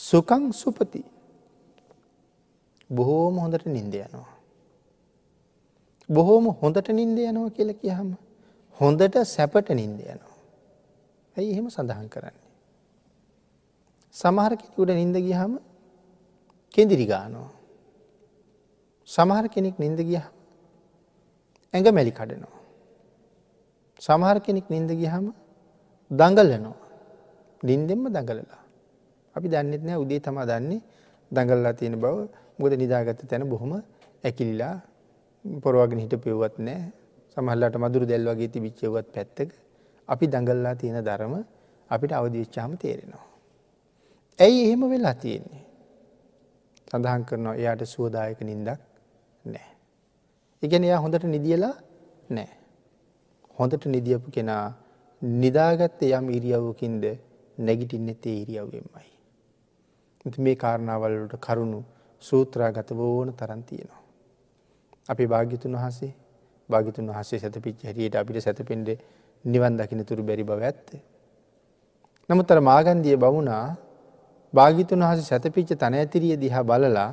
සුකං සුපති බොහෝම හොඳට නින්ද යනවා. බොහෝම හොඳට නින්ද යනවා කියල කියහම හොඳට සැපට නින්ද යනවා. ඇයි එහෙම සඳහන් කරන්නේ. සමහර කෙනෙකුට නින්ද ගියහම කෙදිරි ගානවා. සමහර කෙනෙක් නින්ද ගියහම ඇඟ මැලි කඩනවා. සමහර කෙනෙක් නින්ද ගියහම දඟලනවා. නින්දෙන්ම දඟලලා. අපි දන්නෙත් නෑ උදේ තමා දන්නේ දඟල්ලා තියෙන බව මොකද නිදාගත්ත තැන බොහොම ඇකිලිලා පොරවගෙන හිට පෙව්වත් නෑ සමහල්ලට මදුරු දැල් වගේ තිබිච්චෙවත් පැත්තක අපි දඟල්ලා තියෙන ධරම අපිට අවදිවිච්චාම තේරෙනවා. ඇයි එහෙම වෙලා තියෙන්නේ. සඳහන් කරනවා එයාට සුවදායක නින්දක් නෑ. ඉගැන එයා හොඳට නිදියලා නෑ. හොඳට නිදියපු කෙනා නිදාගත්ත යම් ඉරියව්වකින්ද නැගිටින්නෙත් ඒ ඉරියව්වෙන්මයි. මේ කාරණාවලට කරුණු සූත්‍රාගත ඕන තරන් තියෙනවා. අපි භාග්‍යතුන් වහසේ භාගිතුන් වහසේ සැතපිච් හැටියට අපිට සැතපෙන්ඩ නිවන් දකින තුරු බැරි බව ඇත්ත. නමුත්තර මාගන්දිය බවුණා භාගිතුන් වහස සැතපිච්ච තන ඇතිරිය දිහා බලලා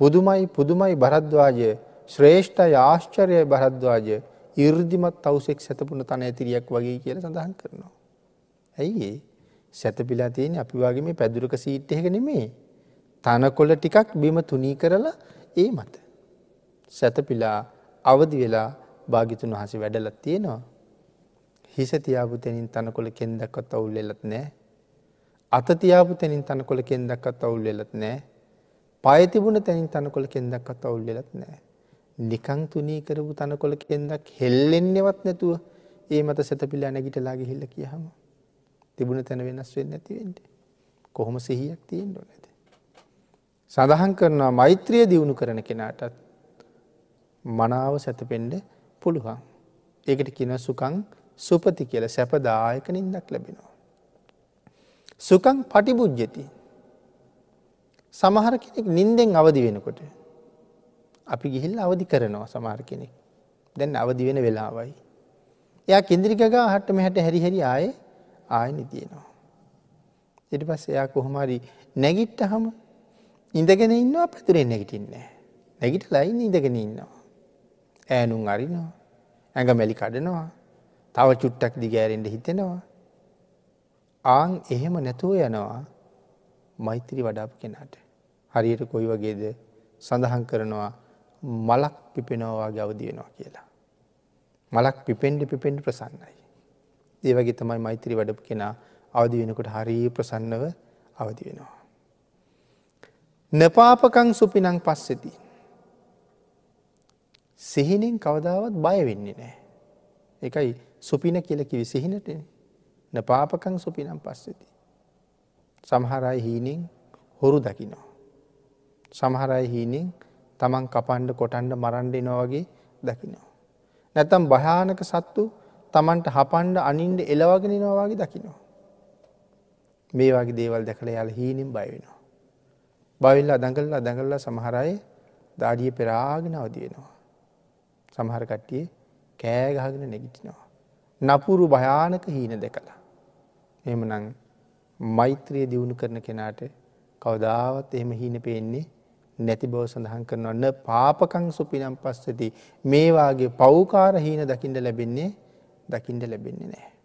පුදුමයි පුදුමයි බරද්වාජය ශ්‍රේෂ්ඨ ආශ්චරය බරද්වාජය ඉර්දිමත් තවසෙක් සැතපුුණ තන ඇතිරියක් වගේ කියල සඳහන් කරනවා. ඇයි සැතපිලා තියෙන අපි වගේ මේ පැදුරක සීට්ටයක නෙමේ තනකොල ටිකක් බිම තුනී කරලා ඒ මත. සැතපිලා අවදි වෙලා භාගිතුන් වහස වැඩලත් තියෙනවා. හිස තියාපු තැනින් තනකොළ කෙන්දක්වත් අවුල් වෙලත් නෑ. අත තියාපු තැනින් තනකොළ කෙන්දක්වත් අවුල් වෙලත් නෑ. පයතිබුණ තැනින් තනකොළ කෙන්දක්වත් අවුල් වෙලත් නෑ. නිකං තුනී කරපු තනකොළ කෙන්දක් හෙල්ලෙන්නවත් නැතුව ඒ මත සැතපිල්ලා නැගිටලාගේ හිල්ල කියහම තිබුණ තැන වෙනස් වෙන්න ඇතිවෙන්ට කොහොම සිහියක් තියෙන් ඩොනැද. සඳහන් කරනවා මෛත්‍රිය දියුණු කරන කෙනාටත් මනාව සැතපෙන්ඩ පුළුවන්. ඒකට කියන සුකං සුපති කියල සැපදායක නින්දක් ලැබෙනවා. සුකං පටිබුද්ජති සමහර කෙනෙක් නින්දෙන් අවදි වෙනකොට. අපි ගිහිල් අවදි කරනවා සමහර කෙනෙක් දැන් අවදි වෙන වෙලාවයි. එයා කෙන්ද්‍රිකගා හට්ටම හැට හැරිහැරි ආය ආය නිතියෙනවා. එට පස් එයා කොහොමරි නැගිට්ට හම ඉඳගෙන ඉන්නවා පැතුරෙන් නැගිටින්නේ. නැගිට ලයින් ඉඳගෙන ඉන්නවා. ඈනුම් අරිනවා ඇඟ මැලි කඩනවා තව චුට්ටක් දිගෑරෙන්ට හිතෙනවා. ආං එහෙම නැතුව යනවා මෛත්‍රී වඩාපු කෙනාට. හරියට කොයි වගේද සඳහන් කරනවා මලක් පිපෙනවාගේ අවදි වෙනවා කියලා. මලක් පිපෙන්ඩ පිපෙන්ඩ ප්‍රසන්නයි. ඒවගේ තමයි මෛත්‍රී වඩපු කෙනා අවදි වෙනකොට හරී ප්‍රසන්නව අවදි වෙනවා. නපාපකං සුපිනං පස්සෙති. සිහිනෙන් කවදාවත් බය වෙන්නේ නෑ. එකයි සුපින කියලකිවි සිහිනට න පාපකං සුපිනම් පස්සෙති. සමහරයි හීනින් හොරු දකිනවා. සමහරයි හීනින් තමන් කපන්ඩ කොටන්ඩ මරන්ඩ නොවගේ දකිනවා. නැතම් භයානක සත්තු තමන්ට හපන්ඩ අනින්ට එලවගෙන නොවාගේ දකිනවා. මේ වගේ දේවල් දැකළ යාල හීනින් බයවෙනවා. බවිල්ලා දඟල්ලා දඟල්ලා සමහරයි දාඩිය පෙරාගෙන අවදියෙනවා. සමහර කට්ටිය කෑගහගෙන නැගිටිනවා. නපුරු භයානක හීන දෙකලා. එමනං මෛත්‍රිය දියුණු කරන කෙනාට කවදාවත් එහෙම හීන පේන්නේ නැති බව සඳහන් කරනවන්න පාපකං සුපිනම් පස්සති මේවාගේ පෞකාර හීන දකිින්ට ලැබෙන්නේ දකිින්ට ලැබෙන්නේ නෑ.